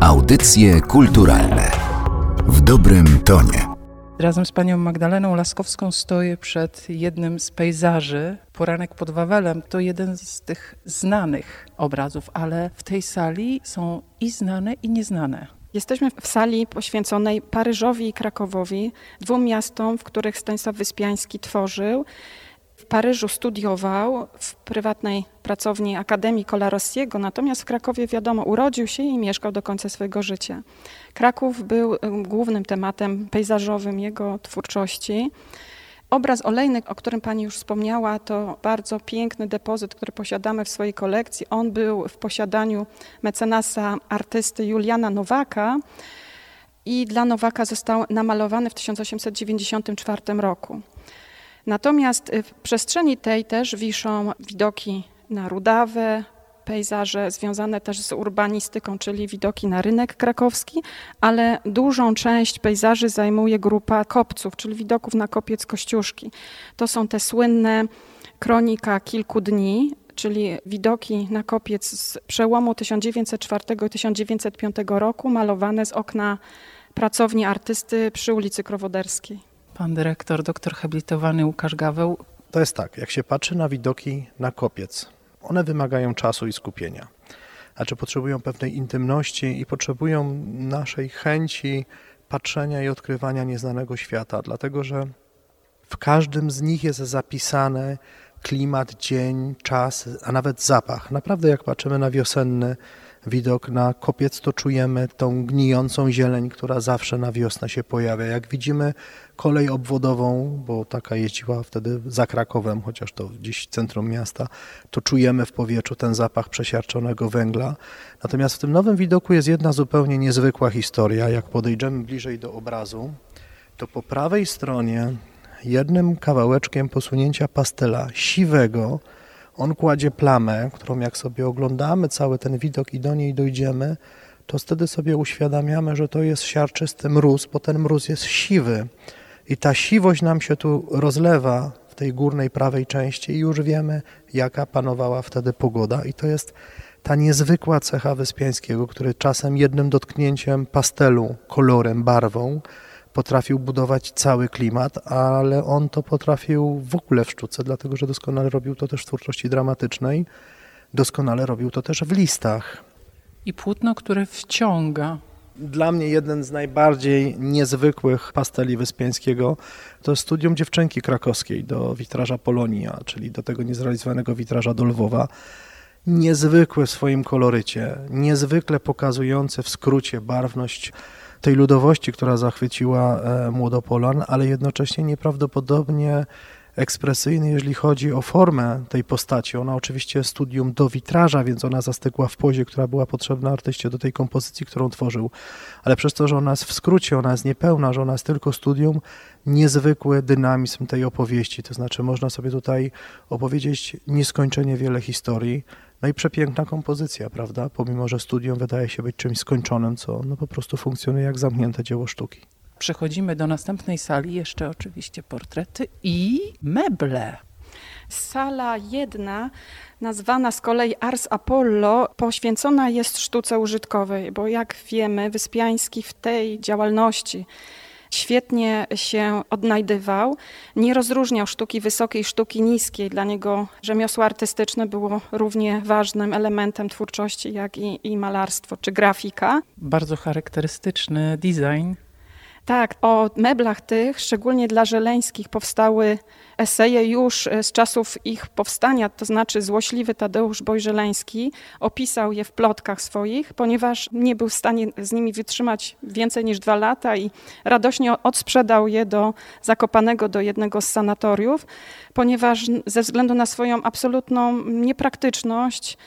Audycje kulturalne w dobrym tonie. Razem z panią Magdaleną Laskowską stoję przed jednym z pejzaży. Poranek pod Wawelem to jeden z tych znanych obrazów, ale w tej sali są i znane, i nieznane. Jesteśmy w sali poświęconej Paryżowi i Krakowowi, dwóm miastom, w których Stanisław Wyspiański tworzył. W Paryżu studiował w prywatnej pracowni Akademii Colarosiego, natomiast w Krakowie, wiadomo, urodził się i mieszkał do końca swojego życia. Kraków był głównym tematem pejzażowym jego twórczości. Obraz olejny, o którym Pani już wspomniała, to bardzo piękny depozyt, który posiadamy w swojej kolekcji. On był w posiadaniu mecenasa artysty Juliana Nowaka i dla Nowaka został namalowany w 1894 roku. Natomiast w przestrzeni tej też wiszą widoki na Rudawę, pejzaże związane też z urbanistyką, czyli widoki na rynek krakowski, ale dużą część pejzaży zajmuje grupa kopców, czyli widoków na kopiec Kościuszki. To są te słynne kronika kilku dni, czyli widoki na kopiec z przełomu 1904 i 1905 roku, malowane z okna pracowni artysty przy ulicy Krowoderskiej. Pan dyrektor, doktor habilitowany Łukasz Gaweł. To jest tak, jak się patrzy na widoki na kopiec, one wymagają czasu i skupienia. Znaczy potrzebują pewnej intymności i potrzebują naszej chęci patrzenia i odkrywania nieznanego świata, dlatego że w każdym z nich jest zapisane klimat, dzień, czas, a nawet zapach. Naprawdę jak patrzymy na wiosenny widok na kopiec, to czujemy tą gnijącą zieleń, która zawsze na wiosnę się pojawia. Jak widzimy kolej obwodową, bo taka jeździła wtedy za Krakowem, chociaż to gdzieś centrum miasta, to czujemy w powietrzu ten zapach przesiarczonego węgla. Natomiast w tym nowym widoku jest jedna zupełnie niezwykła historia. Jak podejdziemy bliżej do obrazu, to po prawej stronie jednym kawałeczkiem posunięcia pastela siwego on kładzie plamę, którą jak sobie oglądamy cały ten widok i do niej dojdziemy, to wtedy sobie uświadamiamy, że to jest siarczysty mróz, bo ten mróz jest siwy. I ta siwość nam się tu rozlewa w tej górnej prawej części i już wiemy, jaka panowała wtedy pogoda. I to jest ta niezwykła cecha Wyspiańskiego, który czasem jednym dotknięciem pastelu, kolorem, barwą potrafił budować cały klimat, ale on to potrafił w ogóle w sztuce, dlatego że doskonale robił to też w twórczości dramatycznej, doskonale robił to też w listach. I płótno, które wciąga. Dla mnie jeden z najbardziej niezwykłych pasteli Wyspiańskiego to studium dziewczynki krakowskiej do witraża Polonia, czyli do tego niezrealizowanego witraża do Lwowa. Niezwykły w swoim kolorycie, niezwykle pokazujący w skrócie barwność tej ludowości, która zachwyciła e, Młodopolan, ale jednocześnie nieprawdopodobnie ekspresyjny, jeżeli chodzi o formę tej postaci. Ona oczywiście studium do witraża, więc ona zastygła w pozie, która była potrzebna artyście do tej kompozycji, którą tworzył. Ale przez to, że ona jest w skrócie, ona jest niepełna, że ona jest tylko studium, niezwykły dynamizm tej opowieści. To znaczy można sobie tutaj opowiedzieć nieskończenie wiele historii, no i przepiękna kompozycja, prawda? Pomimo, że studium wydaje się być czymś skończonym, co no po prostu funkcjonuje jak zamknięte dzieło sztuki. Przechodzimy do następnej sali, jeszcze oczywiście portrety i meble. Sala jedna, nazwana z kolei Ars Apollo, poświęcona jest sztuce użytkowej, bo jak wiemy, Wyspiański w tej działalności świetnie się odnajdywał. Nie rozróżniał sztuki wysokiej, sztuki niskiej. Dla niego rzemiosło artystyczne było równie ważnym elementem twórczości, jak i, i malarstwo czy grafika. Bardzo charakterystyczny design tak, o meblach tych, szczególnie dla Żeleńskich, powstały eseje już e, z czasów ich powstania, to znaczy złośliwy Tadeusz Bojżeleński opisał je w plotkach swoich, ponieważ nie był w stanie z nimi wytrzymać więcej niż dwa lata i radośnie odsprzedał je do Zakopanego, do jednego z sanatoriów, ponieważ ze względu na swoją absolutną niepraktyczność,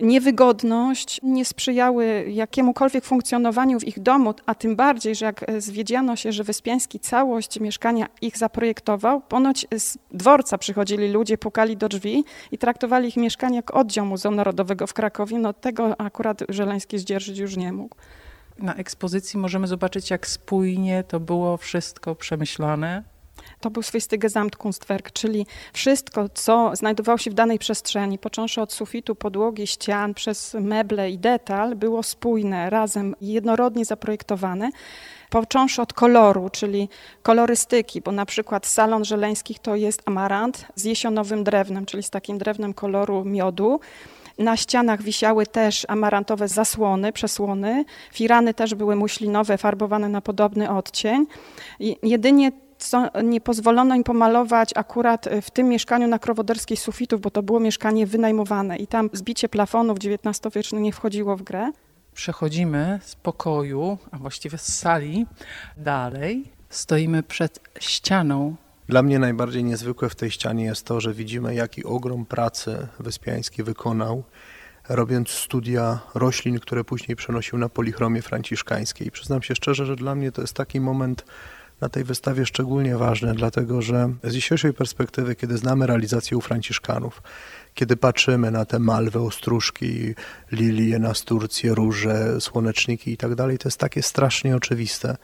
niewygodność nie sprzyjały jakiemukolwiek funkcjonowaniu w ich domu, a tym bardziej, że jak zwiedziano się, że Wyspiański całość mieszkania ich zaprojektował, ponoć z dworca przychodzili ludzie, pukali do drzwi i traktowali ich mieszkanie jak oddział Muzeum Narodowego w Krakowie. No tego akurat Żeleński zdzierżyć już nie mógł. Na ekspozycji możemy zobaczyć, jak spójnie to było wszystko przemyślane. To był swoisty Gesamtkunstwerk, czyli wszystko, co znajdowało się w danej przestrzeni, począwszy od sufitu, podłogi, ścian, przez meble i detal, było spójne, razem, jednorodnie zaprojektowane począwszy od koloru, czyli kolorystyki, bo na przykład salon żeleńskich to jest amarant z jesionowym drewnem, czyli z takim drewnem koloru miodu. Na ścianach wisiały też amarantowe zasłony, przesłony. Firany też były muślinowe, farbowane na podobny odcień. Jedynie co nie pozwolono im pomalować akurat w tym mieszkaniu na Krowoderskiej sufitów, bo to było mieszkanie wynajmowane i tam zbicie plafonów XIX-wiecznych nie wchodziło w grę. Przechodzimy z pokoju, a właściwie z sali dalej. Stoimy przed ścianą dla mnie najbardziej niezwykłe w tej ścianie jest to, że widzimy, jaki ogrom pracy Wyspiański wykonał, robiąc studia roślin, które później przenosił na polichromie franciszkańskiej. Przyznam się szczerze, że dla mnie to jest taki moment na tej wystawie szczególnie ważny, dlatego że z dzisiejszej perspektywy, kiedy znamy realizację u Franciszkanów, kiedy patrzymy na te malwy, ostróżki, lilie, nasturcje, róże, słoneczniki i tak dalej, to jest takie strasznie oczywiste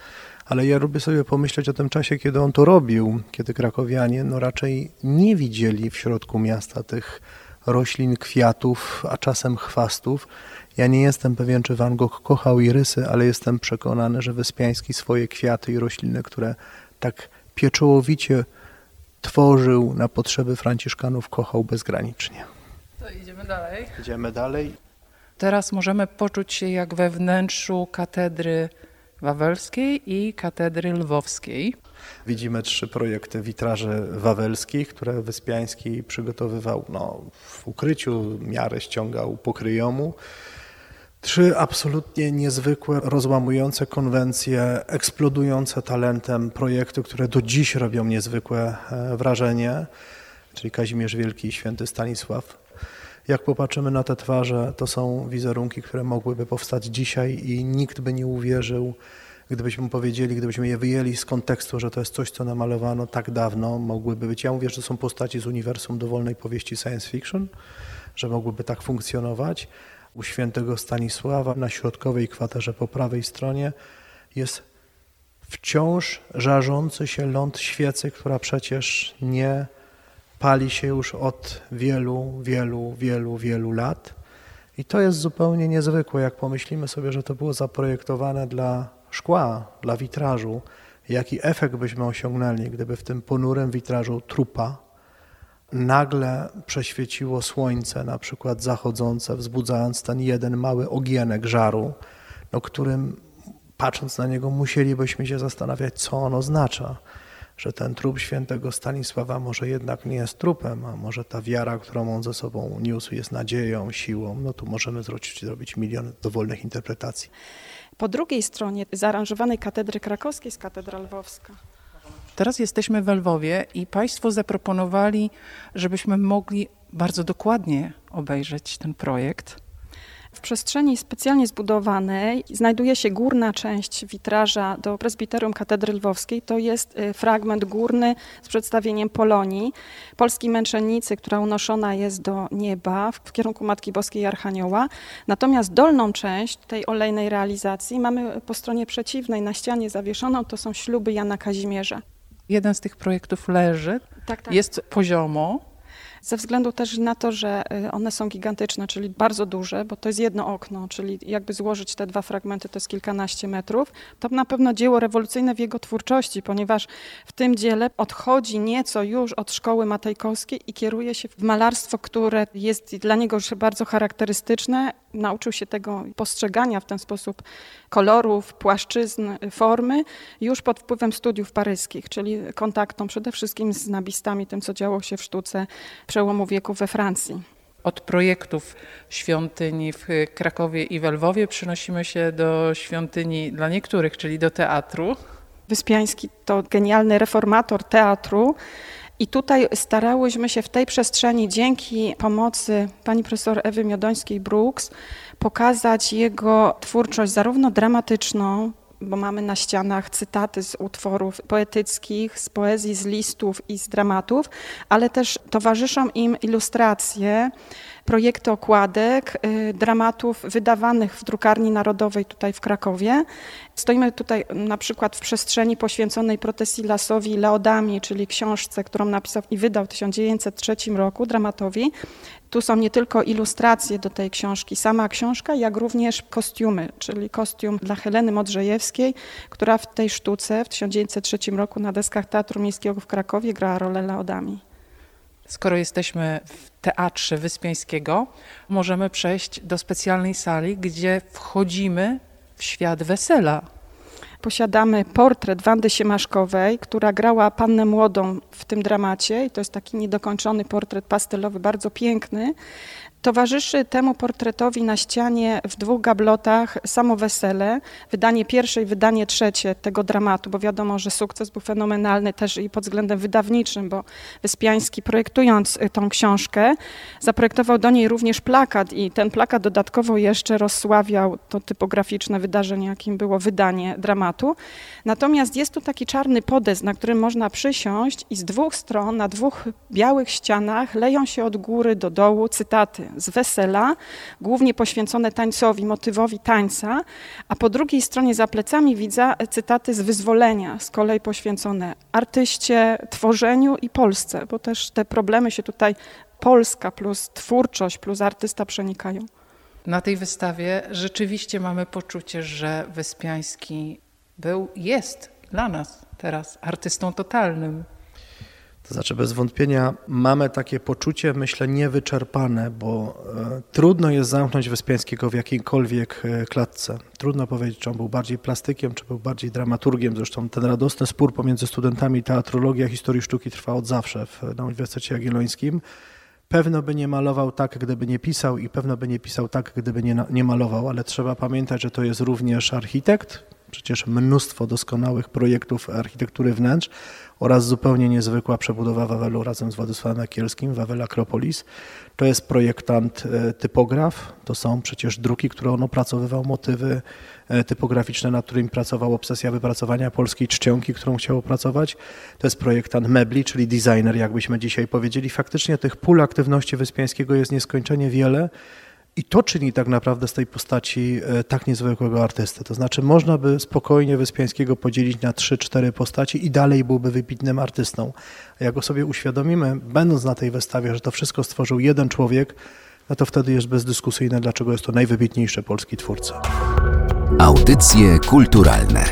ale ja lubię sobie pomyśleć o tym czasie, kiedy on to robił, kiedy krakowianie no raczej nie widzieli w środku miasta tych roślin, kwiatów, a czasem chwastów. Ja nie jestem pewien, czy Van Gogh kochał irysy, ale jestem przekonany, że Wyspiański swoje kwiaty i rośliny, które tak pieczołowicie tworzył na potrzeby Franciszkanów, kochał bezgranicznie. To idziemy dalej. Idziemy dalej. Teraz możemy poczuć się jak we wnętrzu katedry Wawelskiej i Katedry Lwowskiej. Widzimy trzy projekty witraży wawelskich, które Wyspiański przygotowywał no, w ukryciu, miarę ściągał pokryjomu. Trzy absolutnie niezwykłe, rozłamujące konwencje, eksplodujące talentem projekty, które do dziś robią niezwykłe e, wrażenie, czyli Kazimierz Wielki i Święty Stanisław. Jak popatrzymy na te twarze, to są wizerunki, które mogłyby powstać dzisiaj i nikt by nie uwierzył, gdybyśmy powiedzieli, gdybyśmy je wyjęli z kontekstu, że to jest coś, co namalowano tak dawno, mogłyby być. Ja mówię, że to są postaci z uniwersum dowolnej powieści science fiction, że mogłyby tak funkcjonować. U świętego Stanisława na środkowej kwaterze po prawej stronie jest wciąż żarzący się ląd świecy, która przecież nie pali się już od wielu, wielu, wielu, wielu lat. I to jest zupełnie niezwykłe, jak pomyślimy sobie, że to było zaprojektowane dla szkła, dla witrażu. Jaki efekt byśmy osiągnęli, gdyby w tym ponurym witrażu trupa nagle prześwieciło słońce, na przykład zachodzące, wzbudzając ten jeden mały ogienek żaru, no którym patrząc na niego musielibyśmy się zastanawiać, co on oznacza że ten trup świętego Stanisława może jednak nie jest trupem, a może ta wiara, którą on ze sobą niósł, jest nadzieją, siłą. No tu możemy zrobić, zrobić milion dowolnych interpretacji. Po drugiej stronie zaaranżowanej katedry krakowskiej jest katedra lwowska. Teraz jesteśmy w Lwowie i Państwo zaproponowali, żebyśmy mogli bardzo dokładnie obejrzeć ten projekt. W przestrzeni specjalnie zbudowanej znajduje się górna część witraża do prezbiterium katedry lwowskiej. To jest y, fragment górny z przedstawieniem Polonii, polskiej męczennicy, która unoszona jest do nieba w kierunku Matki Boskiej Archanioła. Natomiast dolną część tej olejnej realizacji mamy po stronie przeciwnej na ścianie zawieszoną, to są śluby Jana Kazimierza. Jeden z tych projektów leży, tak, tak. jest poziomo, ze względu też na to, że y, one są gigantyczne, czyli bardzo duże, bo to jest jedno okno, czyli jakby złożyć te dwa fragmenty to jest kilkanaście metrów. To na pewno dzieło rewolucyjne w jego twórczości, ponieważ w tym dziele odchodzi nieco już od szkoły matejkowskiej i kieruje się w malarstwo, które jest dla niego już bardzo charakterystyczne. Nauczył się tego postrzegania w ten sposób kolorów, płaszczyzn, formy już pod wpływem studiów paryskich, czyli kontaktom przede wszystkim z nabistami, tym co działo się w sztuce przełomu wieku we Francji. Od projektów świątyni w Krakowie i w Lwowie przenosimy się do świątyni dla niektórych, czyli do teatru. Wyspiański to genialny reformator teatru. I tutaj starałyśmy się w tej przestrzeni dzięki pomocy pani profesor Ewy Miodońskiej-Brooks pokazać jego twórczość zarówno dramatyczną, bo mamy na ścianach cytaty z utworów poetyckich, z poezji, z listów i z dramatów, ale też towarzyszą im ilustracje projekty okładek, y, dramatów wydawanych w drukarni narodowej tutaj w Krakowie. Stoimy tutaj na przykład w przestrzeni poświęconej Protesilasowi Leodami, czyli książce, którą napisał i wydał w 1903 roku, dramatowi. Tu są nie tylko ilustracje do tej książki, sama książka, jak również kostiumy, czyli kostium dla Heleny Modrzejewskiej, która w tej sztuce w 1903 roku na deskach Teatru Miejskiego w Krakowie grała rolę Leodami. Skoro jesteśmy w Teatrze Wyspiańskiego, możemy przejść do specjalnej sali, gdzie wchodzimy w świat wesela. Posiadamy portret Wandy Siemaszkowej, która grała pannę młodą w tym dramacie i to jest taki niedokończony portret pastelowy, bardzo piękny. Towarzyszy temu portretowi na ścianie w dwóch gablotach samo wesele, wydanie pierwsze i wydanie trzecie tego dramatu, bo wiadomo, że sukces był fenomenalny też i pod względem wydawniczym, bo Wyspiański projektując y, tą książkę zaprojektował do niej również plakat i ten plakat dodatkowo jeszcze rozsławiał to typograficzne wydarzenie, jakim było wydanie dramatu. Natomiast jest tu taki czarny podest, na którym można przysiąść i z dwóch stron, na dwóch białych ścianach leją się od góry do dołu cytaty z wesela, głównie poświęcone tańcowi, motywowi tańca, a po drugiej stronie za plecami widzę cytaty z wyzwolenia, z kolei poświęcone artyście, tworzeniu i Polsce, bo też te problemy się tutaj Polska plus twórczość plus artysta przenikają. Na tej wystawie rzeczywiście mamy poczucie, że Wyspiański był, jest dla nas teraz artystą totalnym. To znaczy, bez wątpienia mamy takie poczucie, myślę, niewyczerpane, bo e, trudno jest zamknąć Wyspiańskiego w jakiejkolwiek e, klatce. Trudno powiedzieć, czy on był bardziej plastykiem, czy był bardziej dramaturgiem. Zresztą ten radosny spór pomiędzy studentami teatrologii a historii sztuki trwa od zawsze w, na Uniwersytecie Jagiellońskim. Pewno by nie malował tak, gdyby nie pisał i pewno by nie pisał tak, gdyby nie, nie malował, ale trzeba pamiętać, że to jest również architekt, przecież mnóstwo doskonałych projektów architektury wnętrz oraz zupełnie niezwykła przebudowa Wawelu razem z Władysławem Akielskim, Wawel Akropolis. To jest projektant e, typograf, to są przecież druki, które on opracowywał, motywy e, typograficzne, nad którymi pracował, obsesja wypracowania polskiej czcionki, którą chciał opracować. To jest projektant mebli, czyli designer, jakbyśmy dzisiaj powiedzieli. Faktycznie tych pól aktywności Wyspiańskiego jest nieskończenie wiele. I to czyni tak naprawdę z tej postaci e, tak niezwykłego artysty. To znaczy można by spokojnie Wyspiańskiego podzielić na trzy, cztery postaci i dalej byłby wybitnym artystą. A jak go sobie uświadomimy, będąc na tej wystawie, że to wszystko stworzył jeden człowiek, no to wtedy jest bezdyskusyjne, dlaczego jest to najwybitniejszy polski twórca. Audycje kulturalne